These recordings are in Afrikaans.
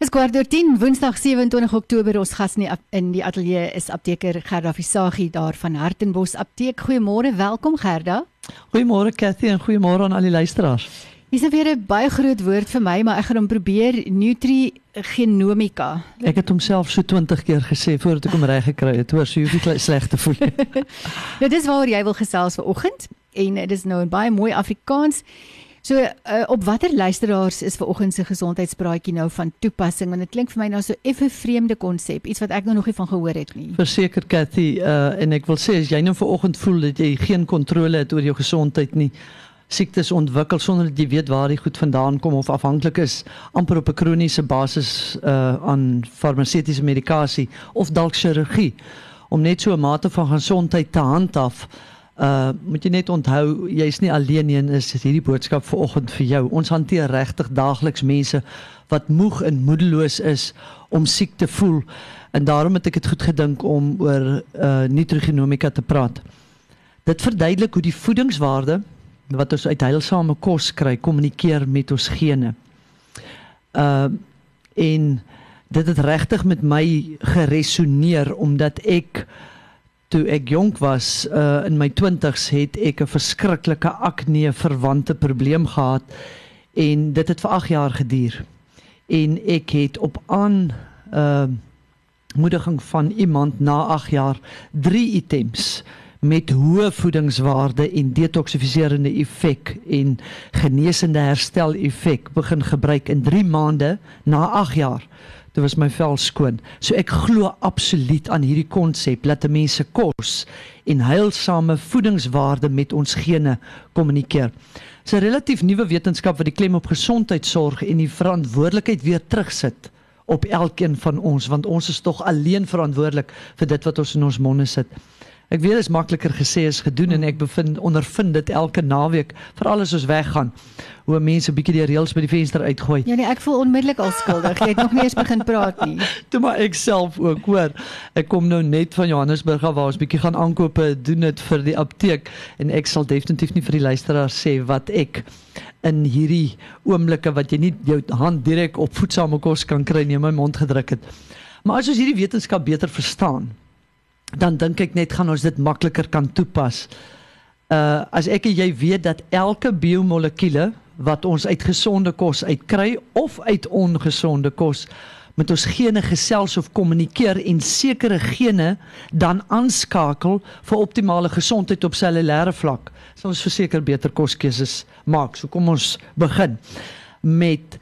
Dis kwart oor 10 Woensdag 27 Oktober ons gas in die, in die ateljee is apteker Gerda Visagie daar van Hartenbos Apteek. Goeiemôre, welkom Gerda. Goeiemôre Cathy en goeiemôre aan al die luisteraars. Dis nou weer 'n baie groot woord vir my, maar ek gaan hom probeer nutrigenomika. Ek het homself so 20 keer gesê voordat ek hom reg gekry het. Hoor, so jy hoef nie sleg te voel nie. nou dis waaroor jy wil gesels vanoggend en dit is nou in baie mooi Afrikaans. So uh, op watter luisteraars is ver oggend se gesondheidspraatjie nou van toepassing want dit klink vir my nou so effe vreemde konsep iets wat ek nou nog nie van gehoor het nie. Verseker Cathy uh, en ek wil sê as jy nou ver oggend voel dat jy geen kontrole het oor jou gesondheid nie siektes ontwikkel sonder dat jy weet waar die goed vandaan kom of afhanklik is amper op 'n kroniese basis uh, aan farmaseutiese medikasie of dalk chirurgie om net so 'n mate van gesondheid te handhaaf Uh moet jy net onthou jy's nie alleen nie en is hierdie boodskap vanoggend vir jou. Ons hanteer regtig daagliks mense wat moeg en moedeloos is om siek te voel en daarom het ek dit goed gedink om oor uh nutrigenomika te praat. Dit verduidelik hoe die voedingswaarde wat ons uit heilsame kos kry kommunikeer met ons gene. Uh en dit het regtig met my geresoneer omdat ek toe ek jonk was uh, in my 20's het ek 'n verskriklike akne verwante probleem gehad en dit het vir 8 jaar geduur. En ek het op aan uh moediging van iemand na 8 jaar 3 items met hoë voedingswaarde en detoksifiserende effek en genesende herstel effek begin gebruik in 3 maande na 8 jaar dit was my vel skoon. So ek glo absoluut aan hierdie konsep dat mense kos en heilsame voedingswaarde met ons gene kommunikeer. Dis 'n relatief nuwe wetenskap wat die klem op gesondheid sorg en die verantwoordelikheid weer terugsit op elkeen van ons want ons is tog alleen verantwoordelik vir dit wat ons in ons monde sit. Ek weet dit is makliker gesê as gedoen en ek bevind ondervind dit elke naweek veral as ons weggaan hoe mense bietjie die reëls by die venster uitgooi. Ja nee, ek voel onmiddellik al skuldig. Jy het nog nie eens begin praat nie. Toe maar ek self ook, hoor. Ek kom nou net van Johannesburg af waar ons bietjie gaan aankope doen dit vir die apteek en ek sal definitief nie vir die luisteraars sê wat ek in hierdie oomblikke wat jy nie jou hand direk op voedsame kos kan kry nie my mond gedruk het. Maar as ons hierdie wetenskap beter verstaan, dan dink ek net gaan ons dit makliker kan toepas. Uh as ek en jy weet dat elke biomolekuule wat ons uit gesonde kos uitkry of uit ongesonde kos met ons gene gesels of kommunikeer en sekere gene dan aanskakel vir optimale gesondheid op cellulêre vlak. Sal ons verseker beter koskeuses maak. So kom ons begin met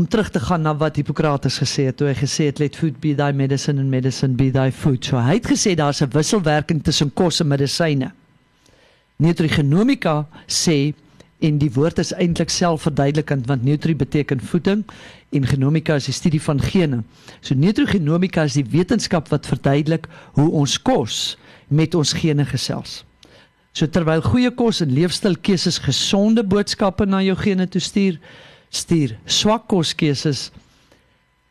om terug te gaan na wat Hippokrates gesê het toe hy gesê het let food be thy medicine and medicine be thy food. So hy het gesê daar's 'n wisselwerking tussen kos en medisyne. Nutrigenomika sê en die woord is eintlik selfverduidelikend want nutri beteken voeding en genomika is die studie van gene. So nutrigenomika is die wetenskap wat verduidelik hoe ons kos met ons gene gesels. So terwyl goeie kos en leefstylkeuses gesonde boodskappe na jou gene toe stuur, stuur swak koskeuses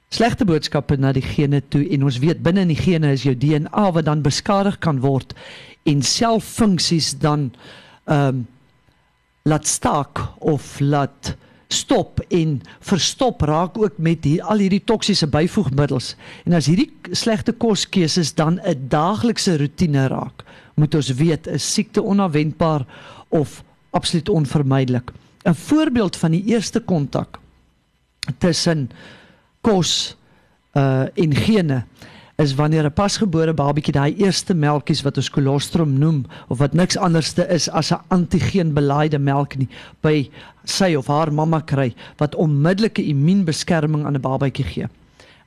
slegte boodskappe na die gene toe en ons weet binne in die gene is jou DNA wat dan beskadig kan word en selffunksies dan ehm um, laat staak of laat stop en verstop raak ook met hier, al hierdie toksiese byvoegmiddels. En as hierdie slegte koskeuses dan 'n daaglikse rotine raak moet ons weet 'n siekte onverwendbaar of absoluut onvermydelik 'n voorbeeld van die eerste kontak tussen kos uh en gene is wanneer 'n pasgebore babatjie daai eerste melktjies wat ons kolostrum noem of wat niks anderste is as 'n antigeen belaaide melk nie by sy of haar mamma kry wat onmiddellike immuunbeskerming aan 'n babatjie gee.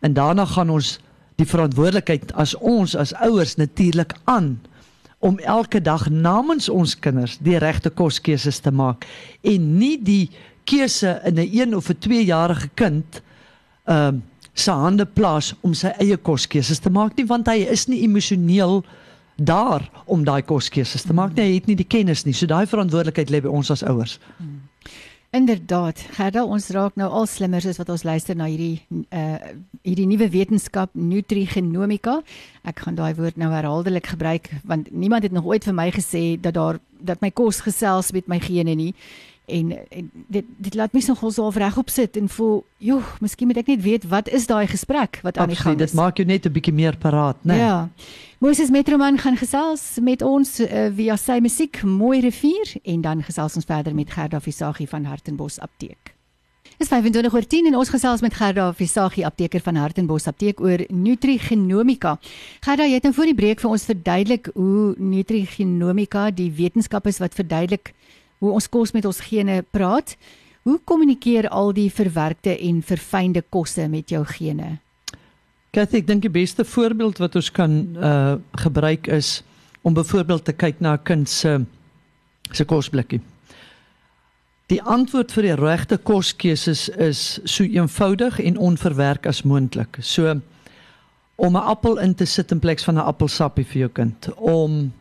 En daarna gaan ons die verantwoordelikheid as ons as ouers natuurlik aan om elke dag namens ons kinders die regte koskeuses te maak en nie die keuse in 'n 1 of 'n 2 jarige kind ehm uh, se hande plaas om sy eie koskeuses te maak nie want hy is nie emosioneel daar om daai koskeuses te maak nie. Hy het nie die kennis nie. So daai verantwoordelikheid lê by ons as ouers. Hmm. Inderdaad, Gerda, ons raak nou al slimmer as wat ons luister na hierdie uh hierdie nuwe wetenskap nutrigenomika. Ek gaan daai woord nou herhaaldelik gebruik want niemand het nog ooit vir my gesê dat daar dat my kos gesels met my gene nie en, en dit dit laat my nogal so regop sit en voel, joh, miskien moet ek net weet wat is daai gesprek wat aan die gang is. Dit maak jou net 'n bietjie meer paraat, né? Nee. Ja. Moses Metroman gaan gesels met ons uh, via sy musiek Mooi Rivier en dan gesels ons verder met Gerda Visagie van Hartenbos Apteek. Dis 25 oor 10 en ons gesels met Gerda Visagie apteker van Hartenbos Apteek oor nutrigenomika. Gerda, jy het nou voor die breek vir ons verduidelik hoe nutrigenomika die wetenskap is wat verduidelik hoe ons kos met ons gene praat. Hoe kommunikeer al die verwerkte en verfynde kosse met jou gene? Kathy, ek dink die beste voorbeeld wat ons kan uh gebruik is om byvoorbeeld te kyk na 'n kind se se kosblikkie. Die antwoord vir die regte koskeuses is so eenvoudig en onverwerk as moontlik. So om 'n appel in te sit in plaas van 'n appelsappie vir jou kind, om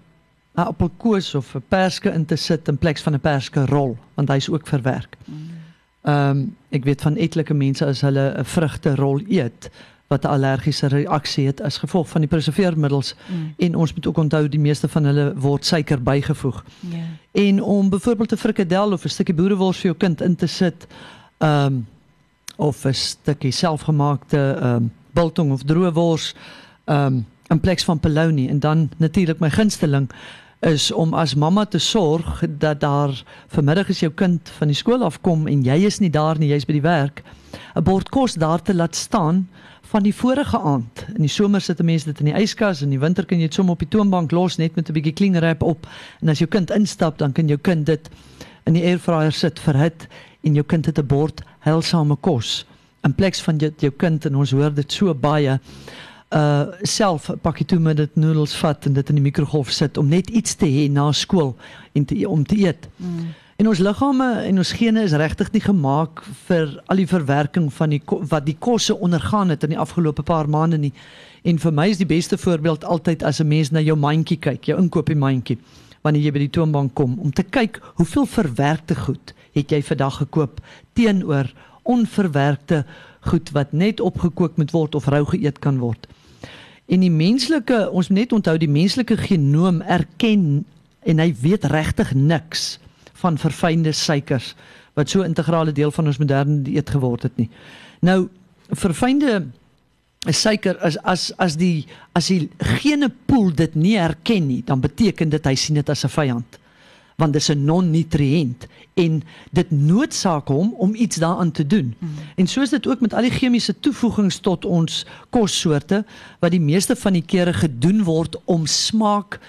'n appelkoos of 'n perske in te sit in plaas van 'n perske rol, want hy's ook verwerk. Ehm um, ek weet van etlike mense as hulle 'n vrugte rol eet wat 'n allergiese reaksie het as gevolg van die preserveermiddels mm. en ons moet ook onthou die meeste van hulle word suiker bygevoeg. Ja. Yeah. En om byvoorbeeld 'n frikadel of 'n stukkie boerewors vir jou kind in te sit, ehm um, of 'n stukkie selfgemaakte ehm um, biltong of droë wors, ehm um, in plaas van polony en dan natuurlik my gunsteling is om as mamma te sorg dat daar vanmiddag as jou kind van die skool afkom en jy is nie daar nie, jy's by die werk, 'n bord kos daar te laat staan van die vorige aand. In die somer sit mense dit in die yskas en in die winter kan jy dit sommer op die toonbank los net met 'n bietjie cling wrap op. En as jou kind instap, dan kan jou kind dit in die airfryer sit vir hit en jou kind het 'n bord heilsame kos. In plaas van dit jou kind en ons hoor dit so baie uh self 'n pakkie toe met dit noedels vat en dit in die mikrogolf sit om net iets te hê na skool en te om te eet. Mm. En ons liggame en ons gene is regtig nie gemaak vir al die verwerking van die wat die kosse ondergaan het in die afgelope paar maande nie. En vir my is die beste voorbeeld altyd as 'n mens na jou mandjie kyk, jou inkoopie mandjie wanneer jy by die toonbank kom om te kyk hoeveel verwerkte goed het jy vandag gekoop teenoor onverwerkte goed wat net opgekook moet word of rou geëet kan word. En die menslike, ons moet net onthou die menslike genoom erken en hy weet regtig niks van verfynde suikers wat so integrale deel van ons moderne dieet geword het nie. Nou verfynde suiker is as as die as die gene pool dit nie herken nie, dan beteken dit hy sien dit as 'n vyand want dit is 'n non-nutriënt en dit noodsaak hom om iets daaraan te doen. Hmm. En so is dit ook met al die chemiese toevoegings tot ons kossoorte wat die meeste van die kere gedoen word om smaak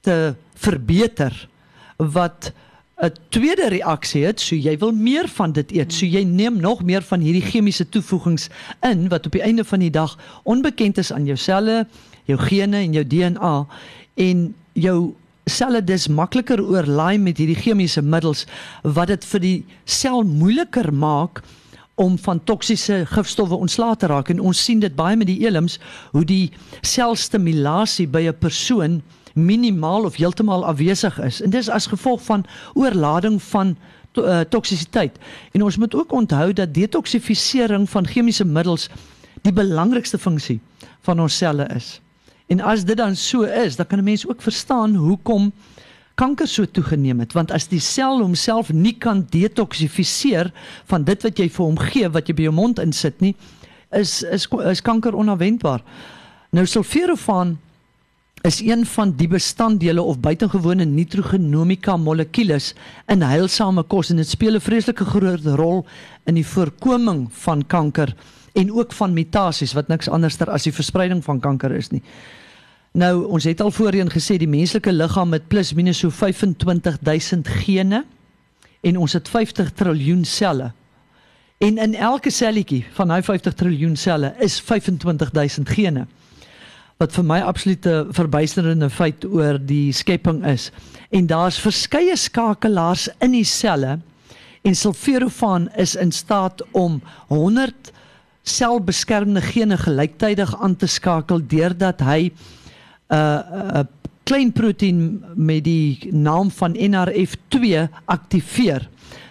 te verbeter wat 'n tweede reaksie het, so jy wil meer van dit eet, so jy neem nog meer van hierdie chemiese toevoegings in wat op die einde van die dag onbekend is aan jou selle, jou gene en jou DNA en jou selle dis makliker oorlaai met hierdie chemiese middels wat dit vir die sel moeiliker maak om van toksiese gifstowwe ontslae te raak. En ons sien dit baie met die elms hoe die selstimulasie by 'n persoon minimaal of heeltemal afwesig is. En dis as gevolg van oorlading van to, uh, toksisiteit en ons moet ook onthou dat detoksifisering van chemiese middels die belangrikste funksie van ons selle is En as dit dan so is, dan kan 'n mens ook verstaan hoekom kanker so toegeneem het, want as die sel homself nie kan detoksifiseer van dit wat jy vir hom gee wat jy by jou mond insit nie, is is is kanker onverwendbaar. Nou sulferofaan is een van die bestanddele of buitengewone nitrogenomika molekules in heilsame kos en dit speel 'n vreeslike groot rol in die voorkoming van kanker en ook van mutasies wat niks anderster as die verspreiding van kanker is nie. Nou, ons het al voorheen gesê die menslike liggaam het plus minus so 25000 gene en ons het 50 triljoen selle. En in elke selletjie van daai 50 triljoen selle is 25000 gene. Wat vir my absolute verbuisterende feit oor die skepping is. En daar's verskeie skakelaars in die selle en sulforafaan is in staat om 100 selbeskermende gene gelyktydig aan te skakel deurdat hy 'n uh, uh, klein proteïen met die naam van NRF2 aktiveer.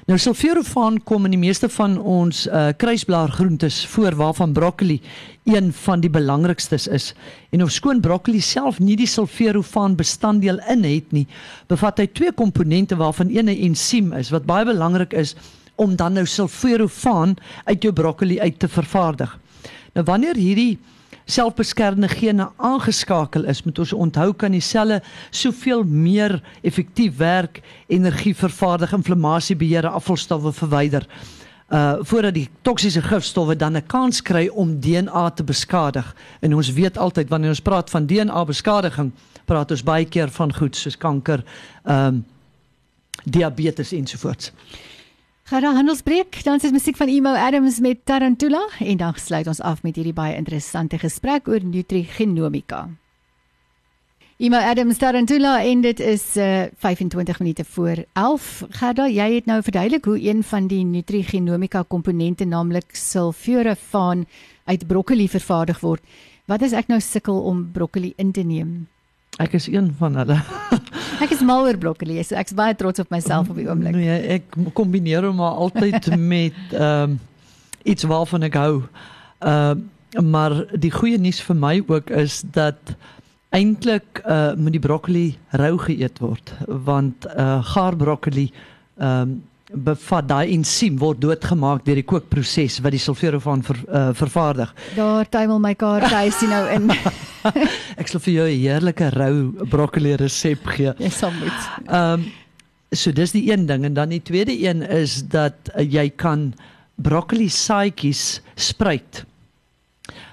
Nou sulforafaan kom in die meeste van ons uh, kruisblaargroentes voor waarvan broccoli een van die belangrikstes is. En of skoon broccoli self nie die sulforafaan bestanddeel in het nie, bevat hy twee komponente waarvan een 'n ensiem is wat baie belangrik is om dan nou sulforafaan uit jou broccoli uit te vervaardig. Nou wanneer hierdie selfbeskermende gene aangeskakel is, moet ons onthou kan die selle soveel meer effektief werk, energie vervaardig, inflammasie beheer, afvalstowwe verwyder. Uh voordat die toksiese gifstowwe dan 'n kans kry om DNA te beskadig. En ons weet altyd wanneer ons praat van DNA beskadiging, praat ons baie keer van goed soos kanker, ehm um, diabetes ensovoorts. Gaan dan handelsbreek, dan is musiek van Emo Adams met Tarantula en dan sluit ons af met hierdie baie interessante gesprek oor nutrigenomika. Emo Adams Tarantula en dit is uh, 25 minute voor 11. Gerda, jy het nou verduidelik hoe een van die nutrigenomika komponente naamlik sulforafaan uit broccoli vervaardig word. Wat is ek nou sukkel om broccoli in te neem? Ek is een van hulle. ek is mal oor broccoli, so ek's baie trots op myself op die oomblik. Nee, ek kombineer hom maar altyd met ehm um, iets waarvan ek hou. Ehm uh, maar die goeie nuus vir my ook is dat eintlik uh moet die broccoli rou geëet word want uh gaar broccoli ehm um, bevat daai ensiem word doodgemaak deur die kookproses wat die sulforafaan ver, uh, vervaardig. Daar tuimel my kaart sien nou in. ek sal vir jou 'n heerlike rou broccoli resep gee. Jy sal moet. Ehm um, so dis die een ding en dan die tweede een is dat uh, jy kan broccoli saaitjies spruit.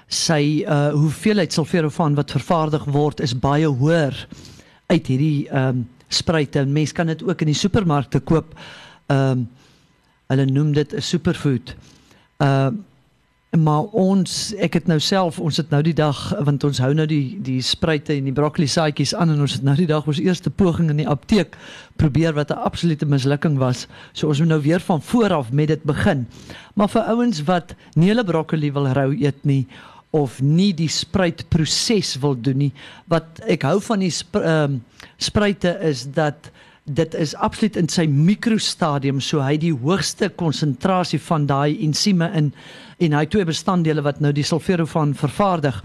Sy uh hoeveelheid sulforafaan wat vervaardig word is baie hoër uit hierdie ehm um, spruite. Mense kan dit ook in die supermarkte koop ehm um, hulle noem dit 'n superfood. Ehm uh, maar ons ek het nou self ons het nou die dag want ons hou nou die die spruite en die broccoli saaitjies aan en ons het nou die dag ons eerste poging in die apteek probeer wat 'n absolute mislukking was. So ons moet nou weer van voor af met dit begin. Maar vir ouens wat nie hulle broccoli wil rou eet nie of nie die spruitproses wil doen nie, wat ek hou van die ehm um, spruite is dat dit is absoluut in sy mikrostadium so hy die hoogste konsentrasie van daai ensieme in en hy twee bestanddele wat nou die sulforafaan vervaardig.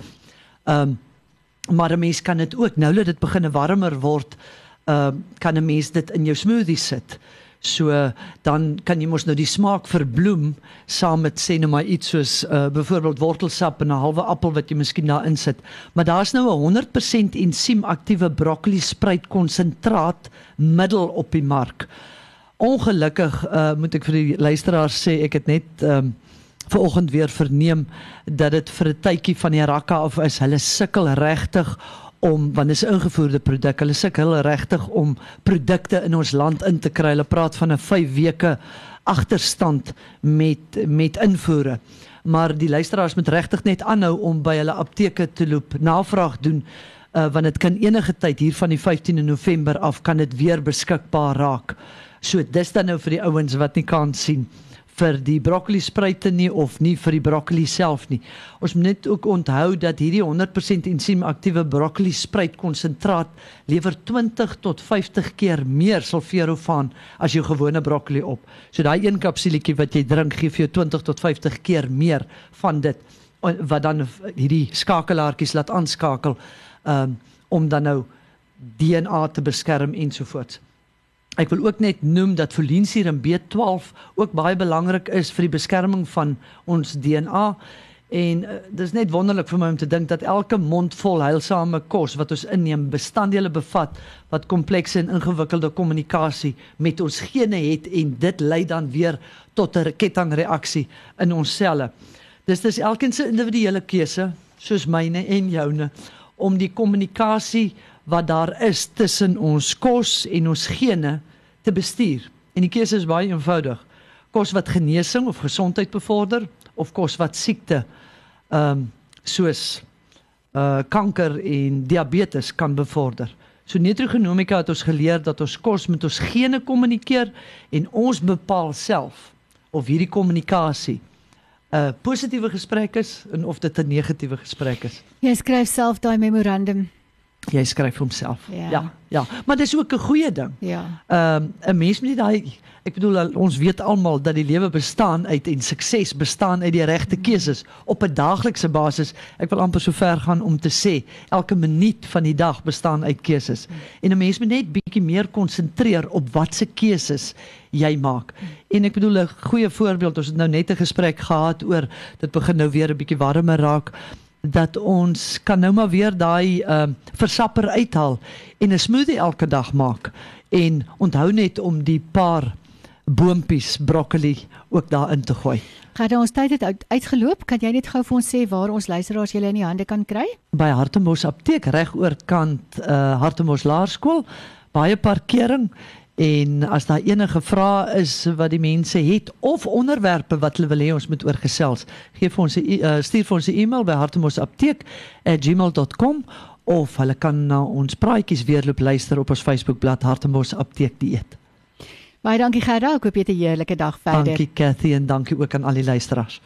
Ehm um, maar 'n mens kan dit ook nou dat dit begine warmer word, ehm um, kan 'n mens dit in jou smoothie sit. So dan kan jy mos nou die smaak verbloem saam met sê nou maar iets soos uh byvoorbeeld wortelsap en 'n halwe appel wat jy miskien daar insit. Maar daar's nou 'n 100% ensiem aktiewe broccoli spruit konsentraat middel op die mark. Ongelukkig uh moet ek vir die luisteraars sê ek het net um vanoggend weer verneem dat dit vir 'n tydjie van die rakka af is. Hulle sukkel regtig om want dit is 'n ingevoerde produk. Hulle sukkel regtig om produkte in ons land in te kry. Hulle praat van 'n 5 weke agterstand met met invoere. Maar die luisteraars moet regtig net aanhou om by hulle apteke te loop, navraag doen uh, want dit kan enige tyd hier van die 15de November af kan dit weer beskikbaar raak. So dis dan nou vir die ouens wat nie kan sien vir die broccoli spruite nie of nie vir die broccoli self nie. Ons moet net ook onthou dat hierdie 100% ensiem aktiewe broccoli spruit konsentraat lewer 20 tot 50 keer meer sulforafaan as jou gewone broccoli op. So daai een kapsuletjie wat jy drink gee vir jou 20 tot 50 keer meer van dit wat dan hierdie skakelaartjies laat aanskakel um, om dan nou DNA te beskerm ensovoorts. Ek wil ook net noem dat folinsuur en B12 ook baie belangrik is vir die beskerming van ons DNA en uh, dis net wonderlik vir my om te dink dat elke mondvol heilsame kos wat ons inneem bestanddele bevat wat komplekse en ingewikkelde kommunikasie met ons gene het en dit lei dan weer tot 'n kettingreaksie in ons selle. Dis dis elkeen se individuele keuse soos myne en joune om die kommunikasie wat daar is tussen ons kos en ons gene te bestuur. En die keuse is baie eenvoudig. Kos wat genesing of gesondheid bevorder of kos wat siekte ehm um, soos uh kanker en diabetes kan bevorder. So nutrigenomika het ons geleer dat ons kos met ons gene kommunikeer en ons bepaal self of hierdie kommunikasie 'n positiewe gesprek is en of dit 'n negatiewe gesprek is. Jy skryf self daai memorandum. Jy skryf homself. Ja. ja, ja. Maar dis ook 'n goeie ding. Ja. Ehm um, 'n mens moet nie daai ek bedoel ons weet almal dat die lewe bestaan uit en sukses bestaan uit die regte keuses op 'n daaglikse basis. Ek wil amper so ver gaan om te sê elke minuut van die dag bestaan uit keuses. En 'n mens moet net bietjie meer konsentreer op watse keuses jy maak. En ek bedoel 'n goeie voorbeeld, ons het nou net 'n gesprek gehad oor dit begin nou weer 'n bietjie warmer raak dat ons kan nou maar weer daai ehm uh, versapper uithaal en 'n smoothie elke dag maak en onthou net om die paar boompies broccoli ook daarin te gooi. Gaan ons tyd het uit, uitgeloop, kan jy net gou vir ons sê waar ons luisteraars julle in die hande kan kry? By Hartemos apteek reg oor kant uh Hartemos Laerskool, baie parkering En as daar enige vrae is wat die mense het of onderwerpe wat hulle wil hê ons moet oorgesels, gee vir ons 'n uh, stuur vir ons 'n e-mail by hartemosapteek@gmail.com of hulle kan na ons praatjies weer loop luister op ons Facebookblad Hartemos Apteek Dieet. Baie dankie Gerda, ek hoop jy het 'n heerlike dag verder. Dankie Cathy en dankie ook aan al die luisteraars.